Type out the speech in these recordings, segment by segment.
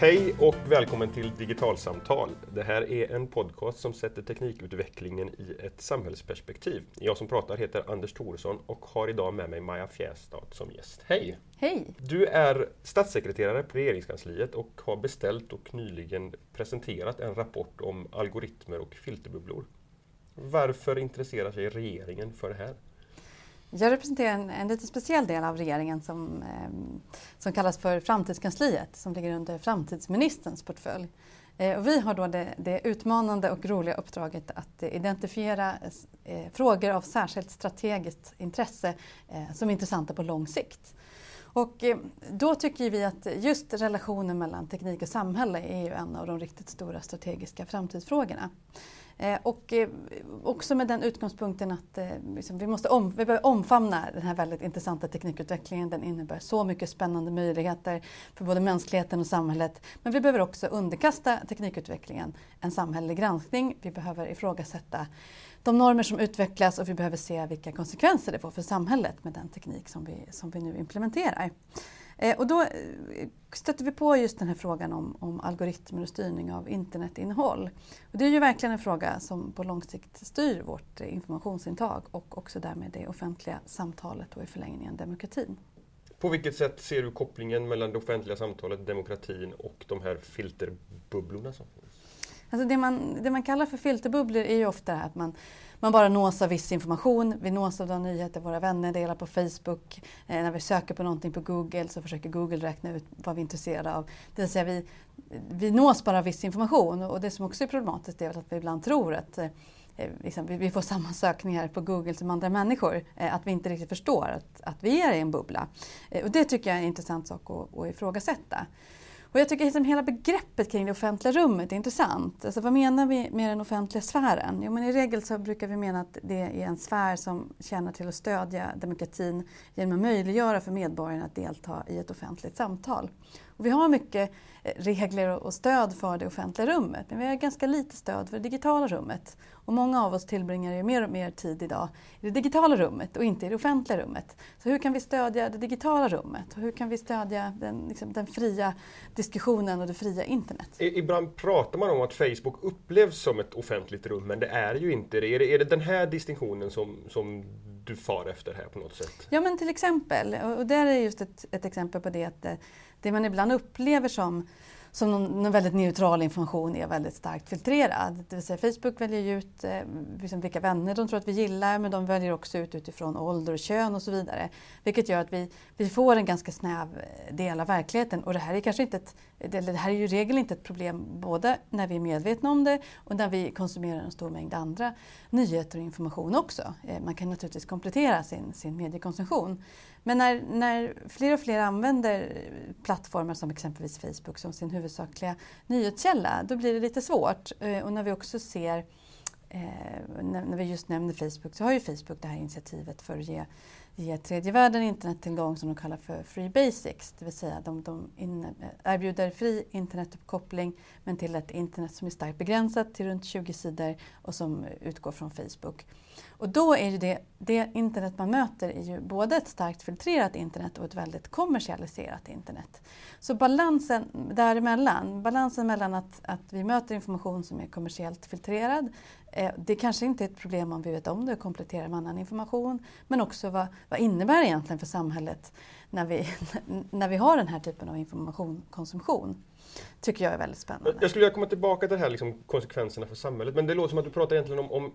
Hej och välkommen till Digitalsamtal. Det här är en podcast som sätter teknikutvecklingen i ett samhällsperspektiv. Jag som pratar heter Anders Thoresson och har idag med mig Maja Fjästad som gäst. Hej! Hej! Du är statssekreterare på Regeringskansliet och har beställt och nyligen presenterat en rapport om algoritmer och filterbubblor. Varför intresserar sig regeringen för det här? Jag representerar en, en lite speciell del av regeringen som, eh, som kallas för Framtidskansliet som ligger under framtidsministerns portfölj. Eh, och vi har då det, det, utmanande och roliga uppdraget att eh, identifiera eh, frågor av särskilt strategiskt intresse eh, som är intressanta på lång sikt. Och eh, då tycker vi att just relationen mellan teknik och samhälle är ju en av de riktigt stora strategiska framtidsfrågorna. Eh, och eh, också med den utgångspunkten att eh, liksom, vi, måste om, vi behöver omfamna den här väldigt intressanta teknikutvecklingen. Den innebär så mycket spännande möjligheter för både mänskligheten och samhället. Men vi behöver också underkasta teknikutvecklingen en samhällelig granskning. Vi behöver ifrågasätta de normer som utvecklas och vi behöver se vilka konsekvenser det får för samhället med den teknik som vi, som vi nu implementerar. Eh, och då eh, stötte vi på just den här frågan om, om algoritmer och styrning av internetinnehåll. Och det är ju verkligen en fråga som på lång sikt styr vårt eh, informationsintag och också därmed det offentliga samtalet och i förlängningen demokratin. På vilket sätt ser du kopplingen mellan det offentliga samtalet, demokratin och de här filterbubblorna som finns? Alltså det, man, det man kallar för filterbubblor är ju ofta att man man bara nås av viss information. Vi nås av de nyheter våra vänner delar på Facebook. Eh, när vi söker på någonting på Google så försöker Google räkna ut vad vi är intresserade av. Det vill säga vi, vi nås bara av viss information och det som också är problematiskt är att vi ibland tror att eh, eh liksom, vi får samma sökningar på Google som andra människor. Eh, att vi inte riktigt förstår att, att vi är i en bubbla. Eh, och det tycker jag är en intressant sak att, att ifrågasätta. Och jag tycker liksom hela begreppet kring det offentliga rummet är intressant. Alltså vad menar vi med den offentliga sfären? Jo, men I regel så brukar vi mena att det är en sfär som tjänar till att stödja demokratin genom att möjliggöra för medborgarna att delta i ett offentligt samtal. Och vi har mycket eh, regler och stöd för det offentliga rummet men vi har ganska lite stöd för det digitala rummet. Och många av oss tillbringar ju mer och mer tid idag i det digitala rummet och inte i det offentliga rummet. Så hur kan vi stödja det digitala rummet? Och hur kan vi stödja den, liksom, den fria diskussionen och det fria internet? Ibland pratar man om att Facebook upplevs som ett offentligt rum men det är ju inte det. Är det, är det den här distinktionen som, som du far efter här på något sätt? Ja men till exempel, och där är just ett, ett exempel på det att eh, det man ibland upplever som som någon, någon, väldigt neutral information är väldigt starkt filtrerad. Det vill säga Facebook väljer ut eh, liksom vilka vänner de tror att vi gillar men de väljer också ut utifrån ålder och kön och så vidare. Vilket gör att vi, vi får en ganska snäv eh, del av verkligheten och det här är kanske inte ett, det här är ju i regel inte ett problem både när vi är medvetna om det och när vi konsumerar en stor mängd andra nyheter och information också. Eh, man kan naturligtvis komplettera sin, sin mediekonsumtion. Men när, när fler och fler använder plattformar som exempelvis Facebook som sin huvudsakliga nyhetskälla, då blir det lite svårt. Eh, och när vi också ser Eh, när, när, vi just nämner Facebook så har ju Facebook det här initiativet för att ge, ge tredje världen internettillgång som de kallar för Free Basics. Det vill säga de, de in, erbjuder fri internetuppkoppling men till ett internet som är starkt begränsat till runt 20 sidor och som utgår från Facebook. Och då är ju det, det internet man möter är ju både ett starkt filtrerat internet och ett väldigt kommersialiserat internet. Så balansen däremellan, balansen mellan att, att vi möter information som är kommersiellt filtrerad, det kanske inte är ett problem om vi vet om det och kompletterar med annan information, men också vad, vad innebär det egentligen för samhället när vi, när vi har den här typen av informationskonsumtion? tycker jag är väldigt spännande. Jag skulle vilja komma tillbaka till det här liksom, konsekvenserna för samhället, men det låter som att du pratar egentligen om, om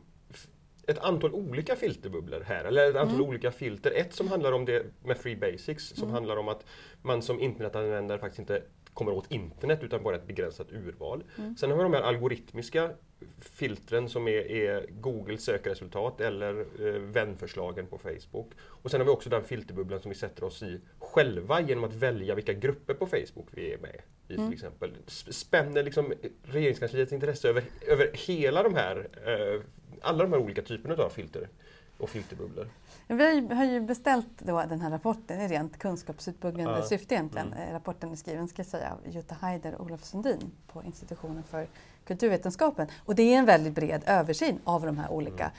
ett antal olika filterbubblor här, eller ett antal mm. olika filter. Ett som handlar om det med Free Basics, som mm. handlar om att man som internetanvändare faktiskt inte kommer åt internet utan bara ett begränsat urval. Mm. Sen har vi de här algoritmiska filtren som är, är Googles sökresultat eller eh, vänförslagen på Facebook. Och sen har vi också den filterbubblan som vi sätter oss i själva genom att välja vilka grupper på Facebook vi är med i mm. till exempel. Spänner liksom regeringskansliets intresse över, över hela de här eh, alla de här olika typerna av filter och filterbubblor. Vi har ju beställt då den här rapporten i rent kunskapsutbyggande ja. syfte egentligen. Mm. Eh, rapporten är skriven ska jag säga, av Jutta Heider och Olof Sundin på institutionen för kulturvetenskapen. Och det är en väldigt bred översyn av de här olika, mm.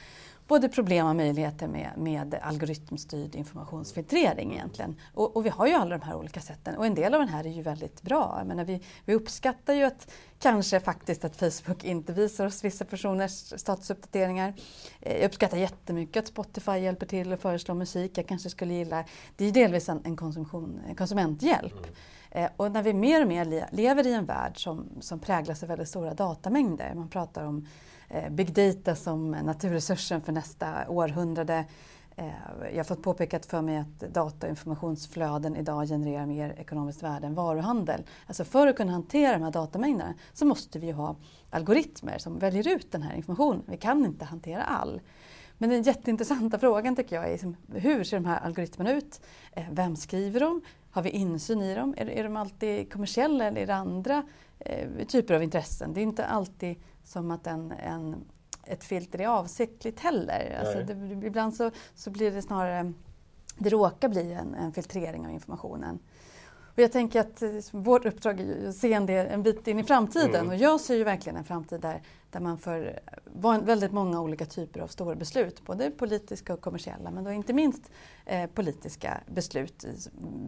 både problem och möjligheter med, med algoritmstyrd informationsfiltrering egentligen. Och, och, vi har ju alla de här olika sätten och en del av den här är ju väldigt bra. Jag menar, vi, vi uppskattar ju att kanske faktiskt att Facebook inte visar oss vissa personers statusuppdateringar. Eh, jag uppskattar jättemycket att Spotify hjälper till att föreslå musik jag kanske skulle gilla. Det är ju delvis en, en, konsumtion, en konsumenthjälp. Mm. Eh, och när vi mer och mer lever i en värld som, som präglas av väldigt stora datamängder, man pratar om eh, big data som naturresursen för nästa århundrade. Eh, jag har fått påpekat för mig att data och informationsflöden idag genererar mer ekonomiskt värde än varuhandel. Alltså för att kunna hantera de här datamängderna så måste vi ha algoritmer som väljer ut den här informationen. Vi kan inte hantera all. Men den jätteintressanta frågan tycker jag är liksom, hur ser de här algoritmerna ut? Vem skriver dem? Har vi insyn i dem? Är, är de alltid kommersiella eller är det andra eh, typer av intressen? Det är inte alltid som att en, en ett filter är avsiktligt heller. Alltså det, ibland så, så blir det snarare, det råkar bli en, en filtrering av informationen. Och jag tänker att eh, vårt uppdrag är att se en, del, en bit in i framtiden mm. och jag ser ju verkligen en framtid där, där man för väldigt många olika typer av stora beslut, både politiska och kommersiella, men då inte minst eh, politiska beslut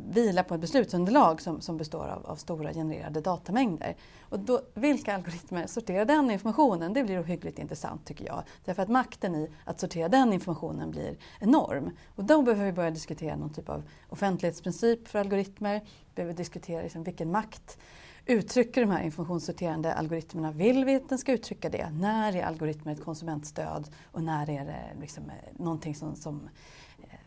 vilar på ett beslutsunderlag som, som består av, av, stora genererade datamängder. Och då, vilka algoritmer sorterar den informationen? Det blir ohyggligt intressant tycker jag. Därför att makten i att sortera den informationen blir enorm. Och då behöver vi börja diskutera någon typ av offentlighetsprincip för algoritmer. Vi behöver diskutera liksom vilken makt uttrycker de här informationssorterande algoritmerna? Vill vi att den ska uttrycka det? När är algoritmer ett konsumentstöd och när är det liksom eh, någonting som, som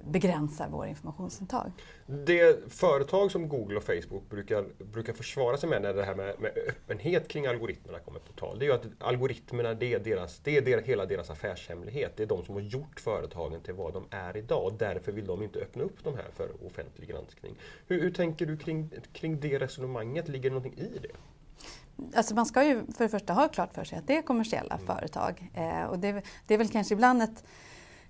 begränsar vår informationsintag. Det företag som Google och Facebook brukar, brukar försvara sig med när det här med, med öppenhet kring algoritmerna kommer på tal, det är ju att algoritmerna det är, deras, det är deras, hela deras affärshemlighet. Det är de som har gjort företagen till vad de är idag och därför vill de inte öppna upp de här för offentlig granskning. Hur, hur tänker du kring, kring det resonemanget? Ligger det någonting i det? Alltså man ska ju för det första ha klart för sig att det är kommersiella mm. företag. Eh, och det, det, är väl kanske ibland ett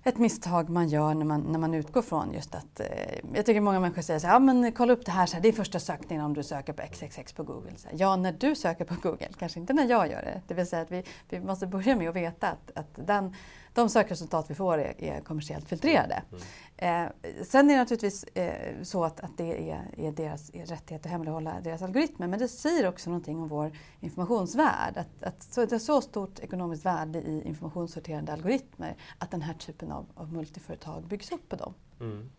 ett misstag man gör när man, när man utgår från just att... Eh, jag tycker många människor säger så här, ja men kolla upp det här, så här, det är första sökningen om du söker på XXX på Google. Så här, ja, när du söker på Google, kanske inte när jag gör det. Det vill säga att vi, vi måste börja med att veta att, att den, de sökresultat vi får är, är kommersiellt filtrerade. Mm. Eh, sen är det naturligtvis eh, så att, att det är, är deras är rättighet att hemlighålla deras algoritmer. Men det säger också någonting om vår informationsvärld. Att, att så, det är så stort ekonomiskt värde i informationssorterande algoritmer att den här typen av, av multiföretag byggs upp på dem. Mm.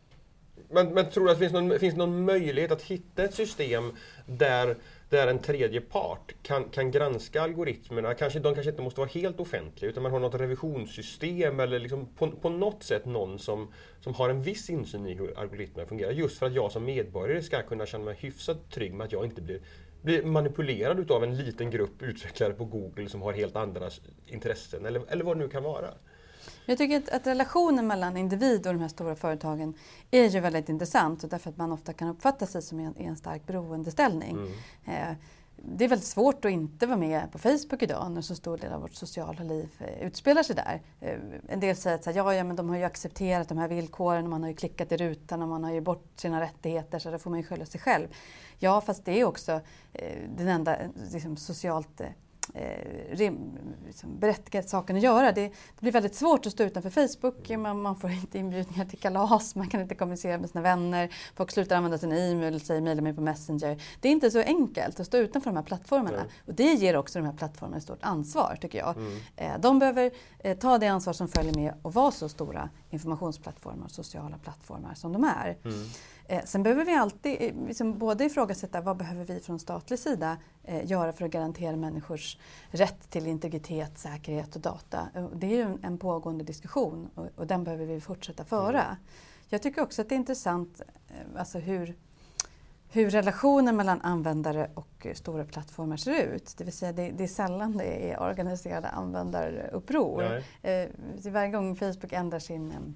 Men, men tror du att det finns någon, finns någon möjlighet att hitta ett system där där en tredje part kan, kan granska algoritmerna. Kanske, de kanske inte måste vara helt offentliga utan man har något revisionssystem eller liksom på, på något sätt någon som, som har en viss insyn i hur algoritmerna fungerar. Just för att jag som medborgare ska kunna känna mig hyfsat trygg med att jag inte blir, blir manipulerad utav en liten grupp utvecklare på Google som har helt andra intressen eller, eller vad det nu kan vara. Jag tycker att, att, relationen mellan individ och de här stora företagen är ju väldigt intressant och därför att man ofta kan uppfatta sig som en, i en stark beroendeställning. Mm. Eh, det är väldigt svårt att inte vara med på Facebook idag när så stor del av vårt sociala liv eh, utspelar sig där. Eh, en del säger att ja, ja, men de har ju accepterat de här villkoren och man har ju klickat i rutan och man har ju bort sina rättigheter så då får man ju skylla sig själv. Ja, fast det är också eh, den enda liksom, socialt eh, liksom berättigat saken att göra. Det, det, blir väldigt svårt att stå utanför Facebook. Man, man, får inte inbjudningar till kalas, man kan inte kommunicera med sina vänner. Folk slutar använda sin e-mail och säger mejla mig på Messenger. Det är inte så enkelt att stå utanför de här plattformarna. Mm. Och det ger också de här plattformarna ett stort ansvar, tycker jag. Mm. Eh, de behöver eh, ta det ansvar som följer med att vara så stora informationsplattformar och sociala plattformar som de är. Mm. Eh, sen behöver vi alltid eh, liksom både ifrågasätta vad behöver vi från statlig sida eh, göra för att garantera människors rätt till integritet, säkerhet och data. Det är ju en, en pågående diskussion och, och, den behöver vi fortsätta föra. Mm. Jag tycker också att det är intressant eh, alltså hur, hur relationen mellan användare och stora plattformar ser ut. Det vill säga det, det är sällan det är organiserade användaruppror. Eh, varje gång Facebook ändrar sin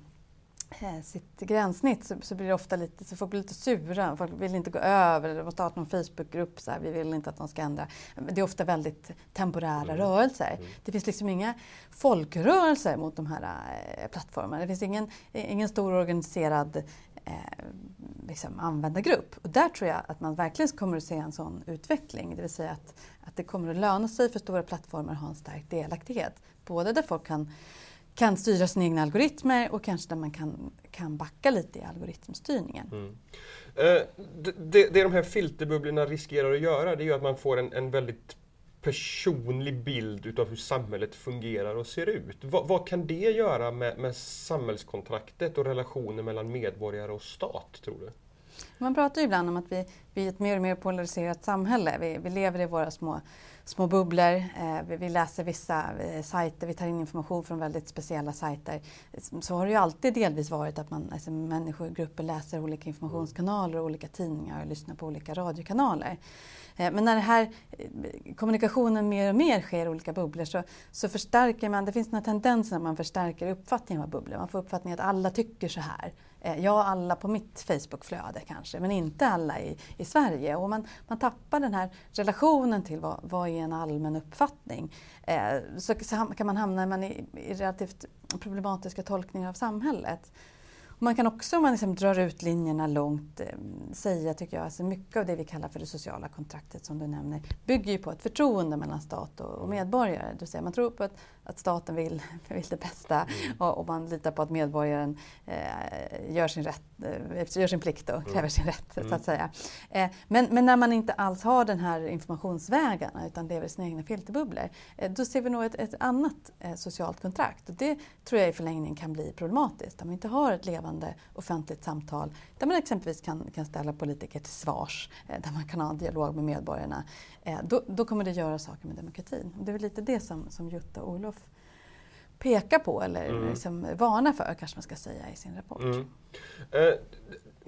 Eh, sitt gränssnitt så, så, blir det ofta lite, så folk blir lite sura. Folk vill inte gå över eller starta någon Facebookgrupp. Så här, vi vill inte att de ska ändra. Det är ofta väldigt temporära mm. rörelser. Mm. Det finns liksom inga folkrörelser mot de här eh, plattformarna. Det finns ingen, ingen stor organiserad eh, liksom användargrupp. Och där tror jag att man verkligen kommer att se en sån utveckling. Det vill säga att, att det kommer att löna sig för stora plattformar att ha en stark delaktighet. Både där folk kan kan styra sina egna algoritmer och kanske där man kan, kan backa lite i algoritmstyrningen. Mm. Eh, det, det, de här filterbubblorna riskerar att göra det är ju att man får en, en väldigt personlig bild utav hur samhället fungerar och ser ut. Vad, vad kan det göra med, med samhällskontraktet och relationen mellan medborgare och stat, tror du? Man pratar ju ibland om att vi, vi är ett mer och mer polariserat samhälle. Vi, vi lever i våra små, små bubblor. Eh, vi, vi, läser vissa eh, sajter, vi tar in information från väldigt speciella sajter. Så har det ju alltid delvis varit att man, alltså människogrupper läser olika informationskanaler och olika tidningar och lyssnar på olika radiokanaler. Eh, men när den här eh, kommunikationen mer och mer sker i olika bubblor så, så förstärker man, det finns den här tendensen att man förstärker uppfattningen av bubblor. Man får uppfattningen att alla tycker så här. Eh, ja, alla på mitt Facebookflöde kanske, men inte alla i, i Sverige. Och man, man tappar den här relationen till vad, vad är en allmän uppfattning. Eh, så, så, kan man hamna i, i relativt problematiska tolkningar av samhället. Man kan också, om man liksom drar ut linjerna långt, eh, säga, tycker jag, alltså mycket av det vi kallar för det sociala kontraktet som du nämner, bygger ju på ett förtroende mellan stat och, medborgare. Vill säga man tror på att, att staten vill, vill det bästa mm. och, och, man litar på att medborgaren eh, gör, sin rätt, eh, gör sin plikt och kräver mm. sin rätt, mm. så att säga. Eh, men, men, när man inte alls har den här informationsvägarna utan lever i sina egna filterbubblor, eh, då ser vi nog ett, ett annat socialt kontrakt. Och det tror jag i förlängningen kan bli problematiskt. Om vi inte har ett levande offentligt samtal där man exempelvis kan, kan ställa politiker till svars, eh, där man kan ha en dialog med medborgarna, eh, då, då, kommer det göra saker med demokratin. Det är väl lite det som, som Jutta och Olof pekar på eller mm. liksom varnar för, kanske man ska säga i sin rapport. Mm. Eh,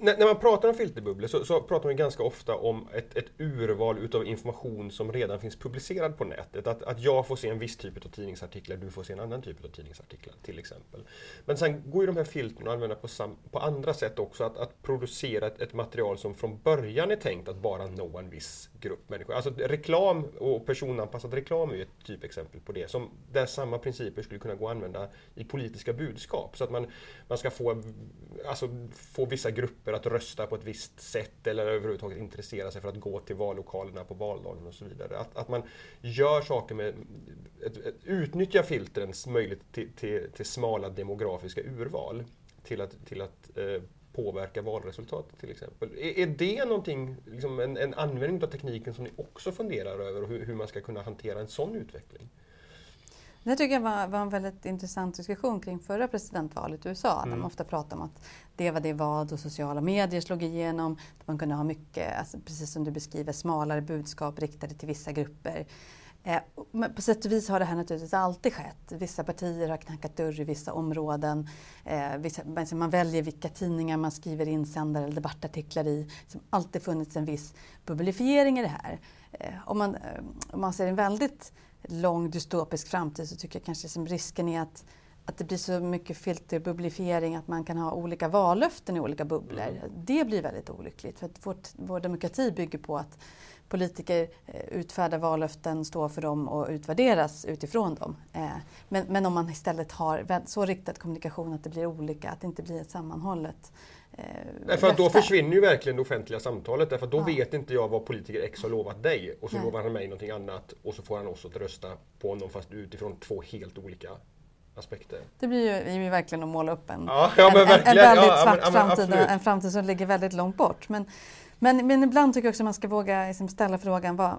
när, när, man pratar om filterbubblor så, så, pratar man ganska ofta om ett, ett urval utav information som redan finns publicerad på nätet. Att, att jag får se en viss typ av tidningsartiklar, du får se en annan typ av tidningsartiklar till exempel. Men sen går ju de här filtren att använda på, sam, på andra sätt också. Att, att producera ett, ett, material som från början är tänkt att bara nå en viss grupp människor. Alltså reklam och personanpassad reklam är ju ett typexempel på det. Som, där samma principer skulle kunna gå att använda i politiska budskap. Så att man, man ska få, alltså, få vissa grupper att rösta på ett visst sätt eller överhuvudtaget intressera sig för att gå till vallokalerna på valdagen och så vidare. Att, att man gör saker med, ett, ett, utnyttjar filtrens möjlighet till, till, till, smala demografiska urval till att, till att eh, påverka valresultatet till exempel. Är, är det någonting, liksom en, en användning av tekniken som ni också funderar över hur, hur man ska kunna hantera en sån utveckling? Det tycker jag var, var, en väldigt intressant diskussion kring förra presidentvalet i USA. Mm. Där man ofta pratade om att det var det vad och sociala medier slog igenom. Att man kunde ha mycket, alltså, precis som du beskriver, smalare budskap riktade till vissa grupper. Eh, men på sätt och vis har det här naturligtvis alltid skett. Vissa partier har knackat dörr i vissa områden. Eh, man väljer vilka tidningar man skriver insändare eller debattartiklar i. Det har alltid funnits en viss bubblifiering i det här. Eh, om, man, om man ser en väldigt lång dystopisk framtid så tycker jag kanske som risken är att, att det blir så mycket filterbubblifiering att man kan ha olika vallöften i olika bubblor. Mm. Det blir väldigt olyckligt för att vårt, vår demokrati bygger på att politiker eh, utfärdar vallöften, står för dem och utvärderas utifrån dem. Eh, men, men om man istället har så riktad kommunikation att det blir olika, att det inte blir ett sammanhållet Därför att då försvinner ju verkligen det offentliga samtalet. Därför att då ja. vet inte jag vad politiker X har lovat dig och så Nej. lovar han mig någonting annat och så får han oss att rösta på honom fast utifrån två helt olika aspekter. Det blir ju verkligen att måla upp en, ja, ja, en, en, en, väldigt svart men, framtid, en framtid som ligger väldigt långt bort. Men, men, men ibland tycker jag också att man ska våga liksom ställa frågan vad,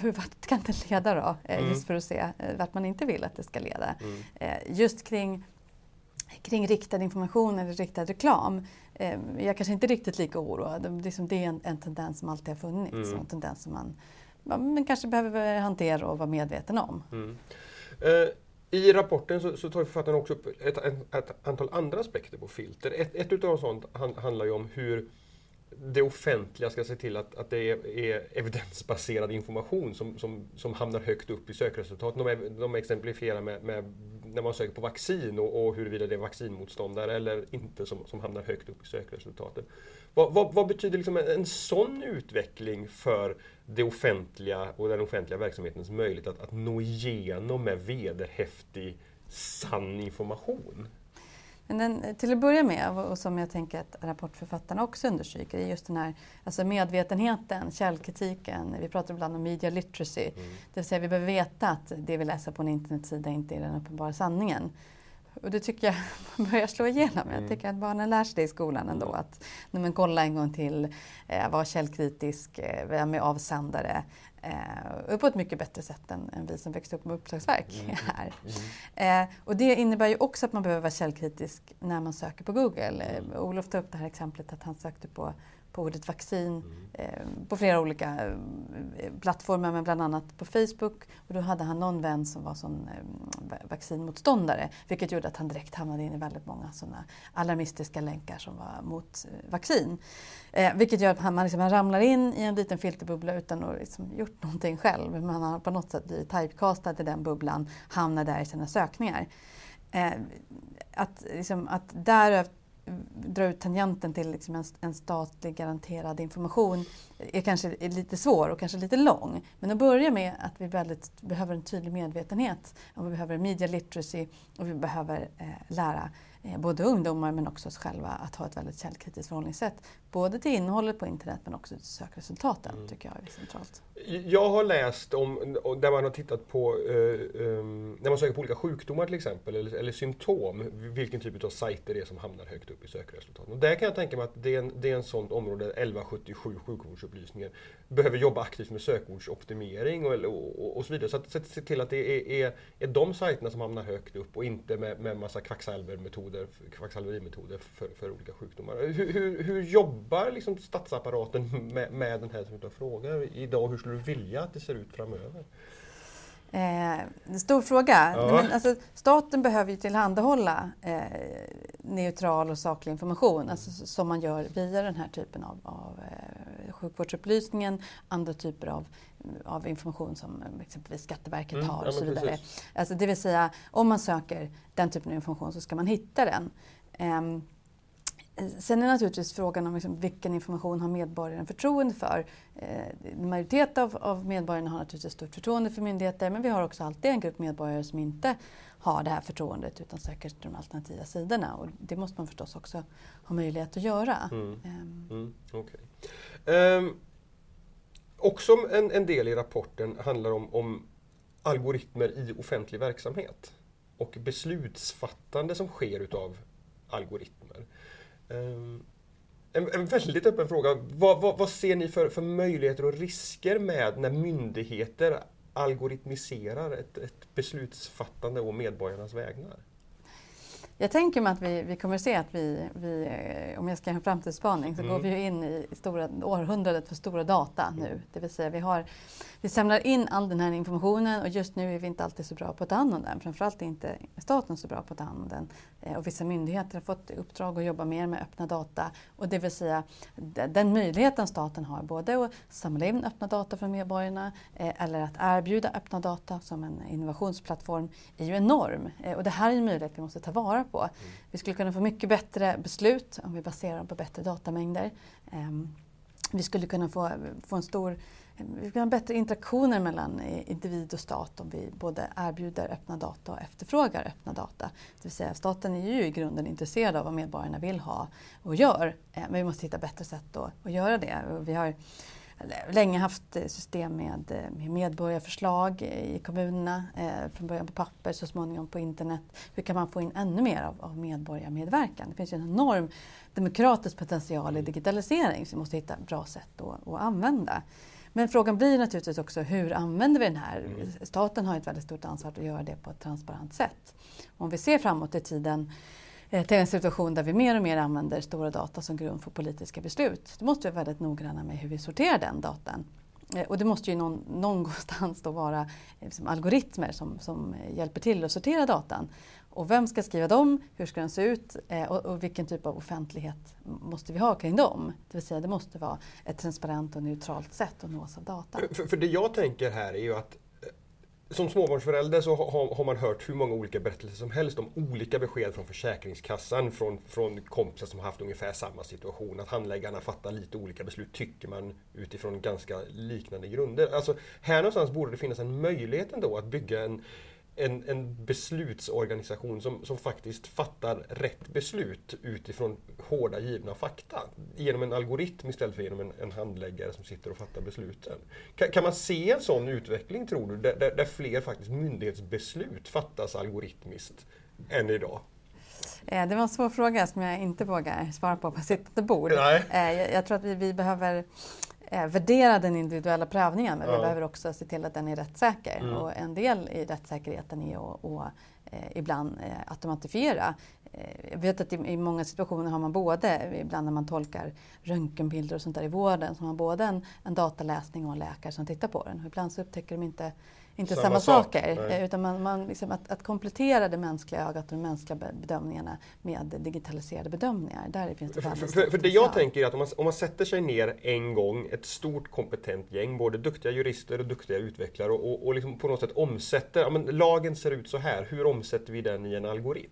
hur, vart kan det leda då? Eh, mm. Just för att se eh, vart man inte vill att det ska leda. Mm. Eh, just kring kring riktad information eller riktad reklam. Eh, jag är kanske inte riktigt lika oroad. Liksom det är en, en tendens som alltid har funnits. Mm. En tendens som man, man kanske behöver hantera och vara medveten om. Mm. Uh, I rapporten så, så tar författaren också upp ett, ett, ett, antal andra aspekter på filter. Ett, ett utav sånt handlar ju om hur det offentliga ska se till att, att det är, är evidensbaserad information som, som, som hamnar högt upp i sökresultaten. De, de exemplifierar med, med när man söker på vaccin och, och huruvida det är vaccinmotståndare eller inte som, som hamnar högt upp i sökresultaten. Vad, vad, vad betyder liksom en, en sån utveckling för det offentliga och den offentliga verksamhetens möjlighet att, att nå igenom med vederhäftig sann information? Men den, till att börja med, och som jag tänker att rapportförfattarna också understryker, är just den här alltså medvetenheten, källkritiken. Vi pratar ibland om media literacy. Mm. Det vill säga vi behöver veta att det vi läser på en internetsida inte är den uppenbara sanningen. och det tycker jag börjar slå igenom. Mm. Jag tycker att barnen lär sig det i skolan ändå. Mm. Att men, kolla en gång till, eh, vara källkritisk, eh, vara med avsändare. Eh, på ett mycket bättre sätt än, än vi som växte upp med uppslagsverk mm. här. Mm. Eh, och det innebär ju också att man behöver vara källkritisk när man söker på Google. Mm. Eh, Olof tar upp det här exemplet att han sökte på på ordet vaccin mm. eh, på flera olika eh, plattformar, men bland annat på Facebook. Och då hade han någon vän som var sån eh, vaccinmotståndare, vilket gjorde att han direkt hamnade in i väldigt många sådana alarmistiska länkar som var mot eh, vaccin. Eh, vilket gör att man, liksom, man ramlar in i en liten filterbubbla utan att liksom gjort någonting själv. Man har på något sätt blivit typecastad i den bubblan, hamnar där i sina sökningar. Eh, att, liksom, att dra ut tangenten till liksom en, en statlig garanterad information är kanske är lite svår och kanske lite lång. Men att börja med att vi väldigt, behöver en tydlig medvetenhet och vi behöver media literacy och vi behöver eh, lära Eh, både ungdomar men också oss själva att ha ett väldigt källkritiskt förhållningssätt. Både till innehållet på internet men också till sökresultaten mm. tycker jag är centralt. Jag har läst om, där man har tittat på, eh, um, när man söker på olika sjukdomar till exempel, eller, eller, symptom, vilken typ av sajter det är som hamnar högt upp i sökresultaten. Och där kan jag tänka mig att det är en, det är en sånt område, 1177 sjukvårdsupplysningen, behöver jobba aktivt med sökordsoptimering och, och, och så vidare. Så att se till att det är, är, är de sajterna som hamnar högt upp och inte med, med massa kvacksalvermetoder, kvacksalverimetoder för, för olika sjukdomar. Hur, hur, hur jobbar liksom statsapparaten med, med den här typen av frågor idag? Hur skulle du vilja att det ser ut framöver? Eh, stor fråga. Ja. Men, alltså, staten behöver ju tillhandahålla eh, neutral och saklig information alltså, som man gör via den här typen av, av eh, sjukvårdsupplysningen, andra typer av, av information som exempelvis Skatteverket mm, har och så vidare. Alltså, det vill säga, om man söker den typen av information så ska man hitta den. Eh, Sen är naturligtvis frågan om liksom vilken information har medborgaren förtroende för. Eh, majoritet av, av medborgarna har naturligtvis stort förtroende för myndigheter men vi har också alltid en grupp medborgare som inte har det här förtroendet utan söker de alternativa sidorna. Och det måste man förstås också ha möjlighet att göra. Mm. Um. Mm, okay. um, ehm, också en, en, del i rapporten handlar om, om algoritmer i offentlig verksamhet och beslutsfattande som sker utav algoritmer. Ehm, en, en, väldigt öppen fråga. Vad, vad, vad, ser ni för, för möjligheter och risker med när myndigheter algoritmiserar ett, ett beslutsfattande å medborgarnas vägnar? Jag tänker mig att vi, vi kommer se att vi, vi, om jag ska göra en framtidsspaning, så mm. går vi in i stora, århundradet för stora data nu. Mm. Det vill säga vi, har, vi samlar in all den här informationen och just nu är vi inte alltid så bra på att ta hand om den. Framförallt är inte staten så bra på att ta hand om den. Eh, och vissa myndigheter har fått uppdrag att jobba mer med öppna data. Och det vill säga den möjligheten staten har både att samla in öppna data från medborgarna eh, eller att erbjuda öppna data som en innovationsplattform är ju enorm. Eh, och det här är en möjlighet vi måste ta vara på. Mm. Vi skulle kunna få mycket bättre beslut om vi baserar dem på bättre datamängder. Ehm, vi skulle kunna få, få en stor vi kan ha bättre interaktioner mellan individ och stat om vi både erbjuder öppna data och efterfrågar öppna data. Det vill säga staten är ju i grunden intresserad av vad medborgarna vill ha och gör. Ehm, men vi måste hitta bättre sätt att, att göra det. Vi har länge haft system med, eh, med medborgarförslag i kommunerna. Eh, från början på papper, så småningom på internet. Hur kan man få in ännu mer av, av medborgarmedverkan? Det finns ju en enorm demokratisk potential i digitalisering så vi måste hitta bra sätt att, att använda. Men frågan blir naturligtvis också hur använder vi den här? Mm. Staten har ett väldigt stort ansvar att göra det på ett transparent sätt. Om vi ser framåt i tiden eh, Eh, till en situation där vi mer och mer använder stora data som grund för politiska beslut. Då måste vi vara väldigt noggranna med hur vi sorterar den datan. Eh, och det måste ju någon, någonstans då vara eh, liksom, algoritmer som, som hjälper till att sortera datan. Och vem ska skriva dem? Hur ska den se ut? Eh, och, och, vilken typ av offentlighet måste vi ha kring dem? Det vill säga det måste vara ett transparent och neutralt sätt att nås av data. För, för det jag tänker här är ju att som småbarnsförälder så har, har, man hört hur många olika berättelser som helst om olika besked från Försäkringskassan, från, från kompisar som har haft ungefär samma situation. Att handläggarna fattar lite olika beslut, tycker man, utifrån ganska liknande grunder. Alltså, här någonstans borde det finnas en möjlighet ändå att bygga en en, en beslutsorganisation som, som faktiskt fattar rätt beslut utifrån hårda givna fakta. Genom en algoritm istället för genom en, en handläggare som sitter och fattar besluten. Kan, kan man se en sån utveckling tror du, där, där, där fler faktiskt myndighetsbeslut fattas algoritmiskt än idag? Eh, det var en svår fråga som jag inte vågar svara på på sittande bord. Nej. Eh, jag, jag tror att vi, vi behöver eh, värdera den individuella prövningen men Ja. vi behöver också se till att den är rättssäker. Mm. Och en del i rättssäkerheten är att, att eh, ibland eh, automatifiera. Eh, jag vet att i, i många situationer har man både, ibland när man tolkar röntgenbilder och sånt där i vården, så har man både en, en dataläsning och en läkare som tittar på den. Och ibland så upptäcker de inte inte Samma samma, sak, saker. nej. eh, Utan man, man liksom att, att komplettera det mänskliga ögat och de mänskliga be- bedömningarna med digitaliserade bedömningar. Där finns det För, för, för det jag tänker är att om man, om man sätter sig ner en gång, ett stort kompetent gäng, både duktiga jurister och duktiga utvecklare och, och, och liksom på något sätt omsätter, ja, men lagen ser ut så här, hur omsätter vi den i en algoritm?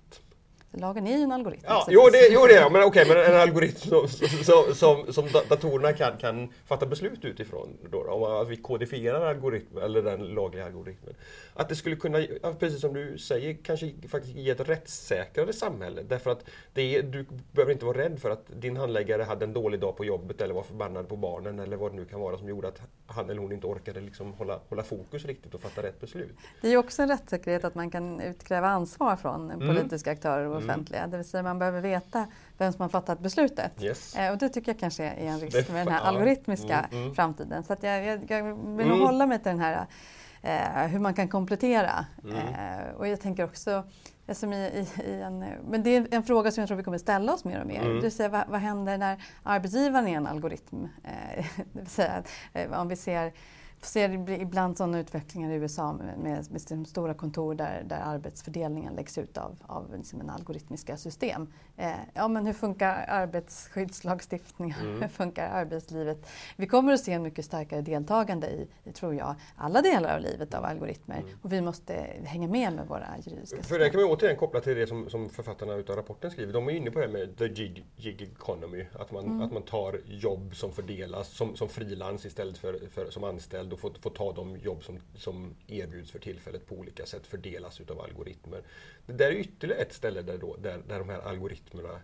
Lagen är ju en algoritm. Ja, jo det, jo, det är men okej, men en algoritm som, som, som, som da- datorerna kan, kan fatta beslut utifrån. Då, då, om att vi kodifierar algoritmen, eller den lagliga algoritmen. Att det skulle kunna, precis som du säger, kanske faktiskt ge ett rättssäkrare samhälle. Därför att det du behöver inte vara rädd för att din handläggare hade en dålig dag på jobbet eller var förbannad på barnen eller vad det nu kan vara som gjorde att han eller hon inte orkade liksom hålla, hålla fokus riktigt och fatta rätt beslut. Det är ju också en rättssäkerhet att man kan utkräva ansvar från Mm. politiska aktörer Mm. offentliga. Det vill säga man behöver veta vem som har fattat beslutet. Yes. Eh, och det tycker jag kanske är en risk med den här algoritmiska Mm, mm. framtiden. Så jag, jag, jag vill Mm. hålla mig till den här eh, hur man kan komplettera. Mm. Eh, och jag tänker också i, i, i en, men det är en fråga som jag tror vi kommer ställa oss mer och mer. Mm. Vill säga, vad, vad händer när arbetsgivaren är en algoritm? Eh, det vill säga, eh, om vi ser ser ibland sådana utvecklingar i USA med, med, med stora kontor där, där arbetsfördelningen läggs ut av, av liksom en algoritmiska system. Eh, ja, men hur funkar arbetsskyddslagstiftningen? Mm. Hur funkar arbetslivet? Vi kommer att se en mycket starkare deltagande i, i tror jag, alla delar av livet av algoritmer. Mm. Och vi måste hänga med med våra juridiska För det kan vi återigen koppla till det som, som författarna utav rapporten skriver. De är inne på det här med the gig, gig economy. Att man, Mm. att man tar jobb som fördelas som, som frilans istället för, för som anställd och får, får ta de jobb som, som erbjuds för tillfället på olika sätt fördelas utav algoritmer. Det där är ytterligare ett ställe där, då, där, där de här algoritmerna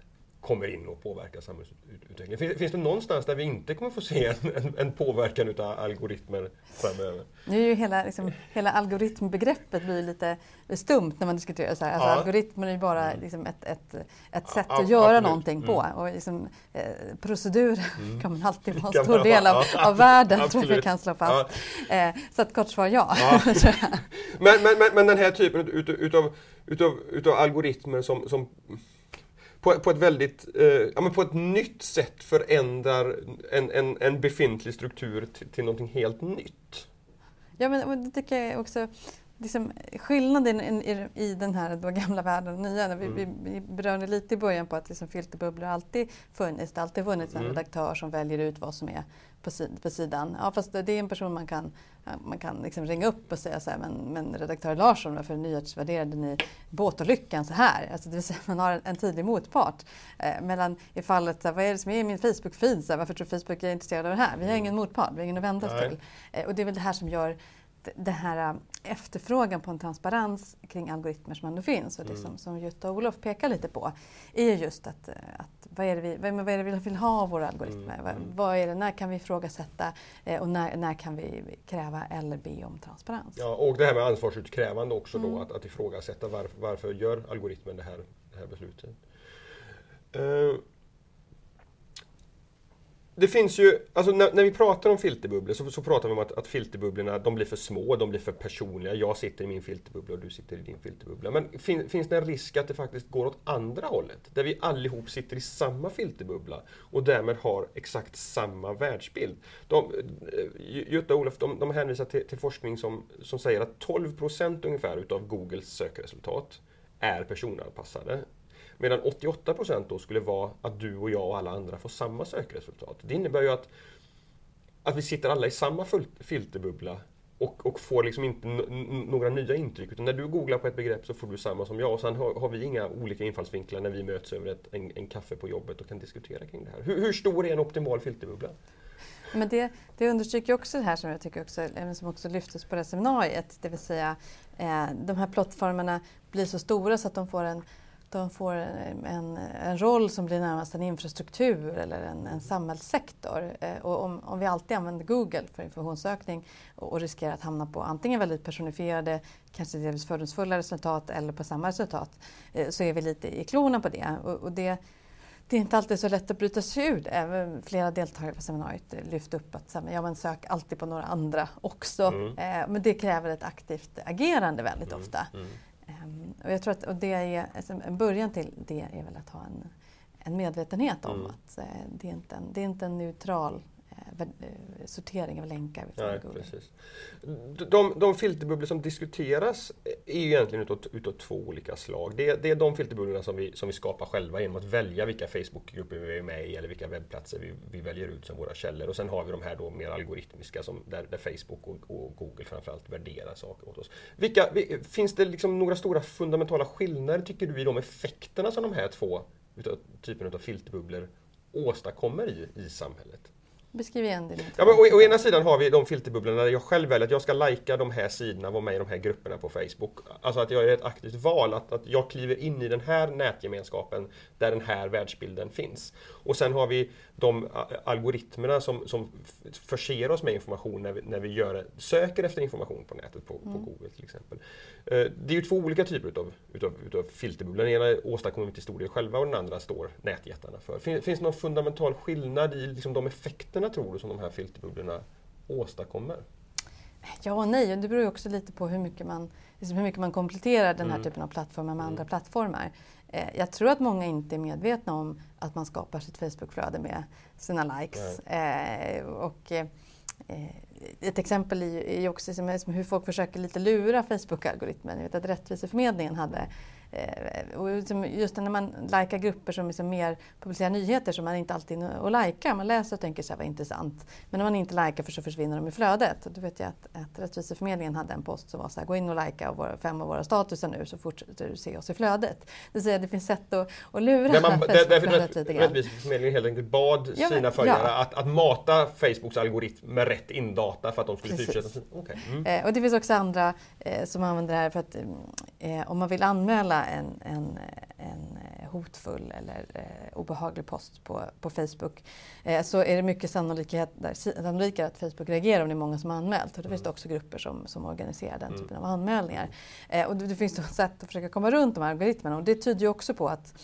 kommer in och påverkar samhällsutvecklingen. Finns, finns det någonstans där vi inte kommer få se en, en, en påverkan utav algoritmer framöver? Nu är ju hela, liksom, hela algoritmbegreppet blir lite stumt när man diskuterar så här. Alltså, Ja. Algoritmer är ju bara liksom, ett, ett, ett sätt Ja, att göra absolut. någonting på. Mm. Och liksom, eh, procedur kan man alltid vara en stor del av, av världen, tror jag vi absolut. kan slå fast. Eh, så ett kort svar ja. Men, men, men, men den här typen utav, utav, utav, utav algoritmer som, som på, på ett väldigt, eh, ja, men på ett nytt sätt förändrar en, en, en befintlig struktur till, till någonting helt nytt. Ja, men det tycker jag också liksom, skillnaden i, i, i den här då gamla världen och nya. När vi, Mm. vi, vi berörde lite i början på att liksom, filterbubblor alltid funnits. Det har alltid funnits en Mm. redaktör som väljer ut vad som är på, sid, på sidan. Ja, fast det är en person man kan, man kan liksom ringa upp och säga så här, men, men redaktör Larsson, varför nyhetsvärderade ni båtolyckan så här? Alltså, det vill säga, man har en, en tydlig motpart. Eh, mellan i fallet, så här, vad är det som är i min Facebook-feed? Varför tror Facebook är intresserad av det här? Vi har ingen motpart, vi har ingen att vända oss till. Eh, och det är väl det här som gör den här äh, efterfrågan på en transparens kring algoritmer som ändå finns och det Mm. som, som Jutta och Olof pekar lite på är ju just att, äh, att vad, är det vi, vad, är det vi vill ha av våra algoritmer? Mm, Vad, mm. vad är det, när kan vi ifrågasätta eh, och när, när kan vi kräva eller be om transparens? Ja, och det här med ansvarsutkrävande också då, Mm. att, att ifrågasätta varför, varför gör algoritmen det här, det här beslutet. Eh, det finns ju, alltså när, när vi pratar om filterbubblor så, så pratar vi om att, att filterbubblorna de blir för små, de blir för personliga. Jag sitter i min filterbubbla och du sitter i din filterbubbla. Men fin, finns det en risk att det faktiskt går åt andra hållet? Där vi allihop sitter i samma filterbubbla och därmed har exakt samma världsbild. De, eh, Jutta och Olof de, de hänvisar till, till forskning som, som säger att 12 procent ungefär utav Googles sökresultat är personanpassade. Medan 88 % då skulle vara att du och jag och alla andra får samma sökresultat. Det innebär ju att, att vi sitter alla i samma filterbubbla och, och får liksom inte några nya intryck. Utan när du googlar på ett begrepp så får du samma som jag och sen har, har vi inga olika infallsvinklar när vi möts över ett, en, en, kaffe på jobbet och kan diskutera kring det här. Hur, hur stor är en optimal filterbubbla? Men det, det understryker också det här som jag tycker också, som också lyftes på det seminariet, det vill säga eh, de här plattformarna blir så stora så att de får en de får en, en roll som blir närmast en infrastruktur eller en, en samhällssektor. Eh, och om, om, vi alltid använder Google för informationssökning och, och, riskerar att hamna på antingen väldigt personifierade, kanske delvis fördomsfulla resultat eller på samma resultat, eh, så är vi lite i klorna på det. Och, och det det är inte alltid så lätt att bryta sig ur. Även flera deltagare på seminariet lyfte upp att ja, men sök alltid på några andra också. Mm. Eh, men det kräver ett aktivt agerande väldigt mm. ofta. Mm. Um, och jag tror att och det är, alltså, en början till det är väl att ha en, en medvetenhet om mm. att eh, det, är inte en, det är inte en neutral sortering av länkar Nej, Precis. De, de filterbubblor som diskuteras är ju egentligen utav, utav två olika slag. Det, det, är de filterbubblorna som vi, som vi skapar själva genom att välja vilka Facebookgrupper vi är med i eller vilka webbplatser vi, vi väljer ut som våra källor. Och sen har vi de här då mer algoritmiska som, där, där Facebook och, och, Google framförallt värderar saker åt oss. Vilka, finns det liksom några stora fundamentala skillnader tycker du i de effekterna som de här två utav, typen av filterbubblor åstadkommer i, i samhället? Beskriv igen det. Ja, men å, å, ena sidan har vi de filterbubblorna där jag själv väljer att jag ska lajka de här sidorna, vara med i de här grupperna på Facebook. Alltså att jag gör ett aktivt val, att, att jag kliver in i den här nätgemenskapen där den här världsbilden finns. Och sen har vi de algoritmerna som, som förser oss med information när vi, när vi gör, söker efter information på nätet, på, mm. på Google till exempel. Eh, det är ju två olika typer utav, utav, utav filterbubblor. Den ena åstadkommer vi till stor del själva och den andra står nätjättarna för. Finns, finns det någon fundamental skillnad i liksom de effekterna tror du som de här filterbubblorna åstadkommer? Ja och nej, det beror ju också lite på hur mycket man, liksom hur mycket man kompletterar den här mm. typen av plattformar med mm. andra plattformar. Eh, jag tror att många inte är medvetna om att man skapar sitt Facebookflöde med sina likes. Eh, och, eh, ett exempel är ju också hur folk försöker lite lura Facebook-algoritmen. Jag vet att Rättviseförmedlingen hade och liksom just när man likar grupper som liksom mer publicerar nyheter så man inte alltid och likar. Man läser och tänker så här, vad intressant. Men när man inte likar för så försvinner de i flödet. Och då vet jag att, att Rättviseförmedlingen hade en post som var så här, gå in och våra, fem av våra statusar nu så fortsätter du se oss i flödet. Det säga det finns sätt att, att lura där man, Facebookflödet lite grann. Rättviseförmedlingen helt enkelt bad ja, sina följare ja. att, att mata Facebooks algoritm med rätt indata för att de skulle fortsätta. Okay. Mm. Eh, och det finns också andra eh, som använder det här för att eh, om man vill anmäla en en, en eh, hotfull eller eh, obehaglig post på, på Facebook eh, så är det mycket sannolikhet, sannolikare att Facebook reagerar om det är många som har anmält. Och det finns det mm. också grupper som, som organiserar den mm. typen av anmälningar. Eh, och det, det finns då sätt att försöka komma runt de här algoritmerna och det tyder ju också på att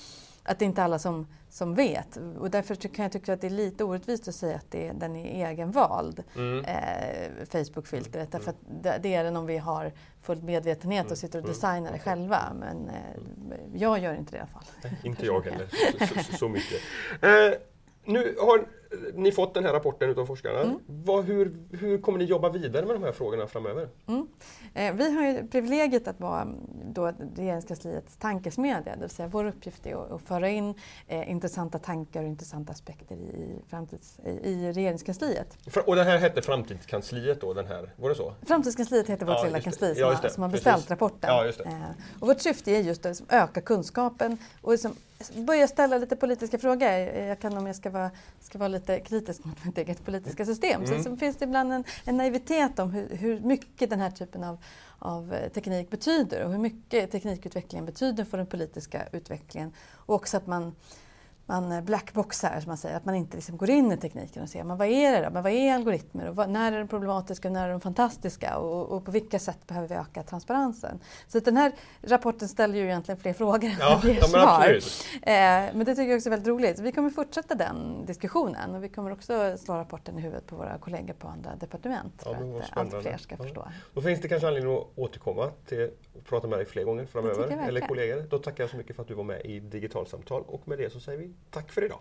att det inte är alla som, som vet. Och därför kan jag tycka att det är lite orättvist att säga att det, den är egenvald, mm. eh, Facebook-filtret. Mm. Därför att det, det, är den om vi har full medvetenhet och mm. sitter och mm. designar det själva. Men eh, jag gör inte det i alla fall. Nej, inte jag heller, så, så, så mycket. Eh, nu har ni fått den här rapporten utav forskarna. Mm. Vad, hur, hur kommer ni jobba vidare med de här frågorna framöver? Mm. Eh, vi har ju privilegiet att vara då regeringskansliets tankesmedja. Det vill säga vår uppgift är att, att föra in eh, intressanta tankar och intressanta aspekter i, framtids, i, i regeringskansliet. Och det här hette Framtidskansliet då? Den här, var det så? Framtidskansliet heter vårt ja, lilla kansli som, ja, har, som har beställt Precis. rapporten. Ja, eh, och vårt syfte är just att öka kunskapen och liksom börja ställa lite politiska frågor. Jag kan om jag ska vara, ska vara lite kritisk mot mitt eget politiska system. Mm. Så, så, finns det ibland en, en naivitet om hur, hur, mycket den här typen av, av teknik betyder och hur mycket teknikutvecklingen betyder för den politiska utvecklingen. Och också att man man blackboxar, som man säger, att man inte liksom går in i tekniken och ser men vad är det då? Men vad är algoritmer och vad, när är de problematiska och när är de fantastiska och, och, på vilka sätt behöver vi öka transparensen? Så den här rapporten ställer ju egentligen fler frågor ja, än ja, men svar. Eh, men det tycker jag också är väldigt roligt. Vi kommer fortsätta den diskussionen och vi kommer också slå rapporten i huvudet på våra kollegor på andra departement ja, för att allt fler ska ja. förstå. Då finns det kanske anledning att återkomma till och prata med dig fler gånger framöver, eller kollegor. Då tackar jag så mycket för att du var med i Digitalsamtal och med det så säger vi tack för idag.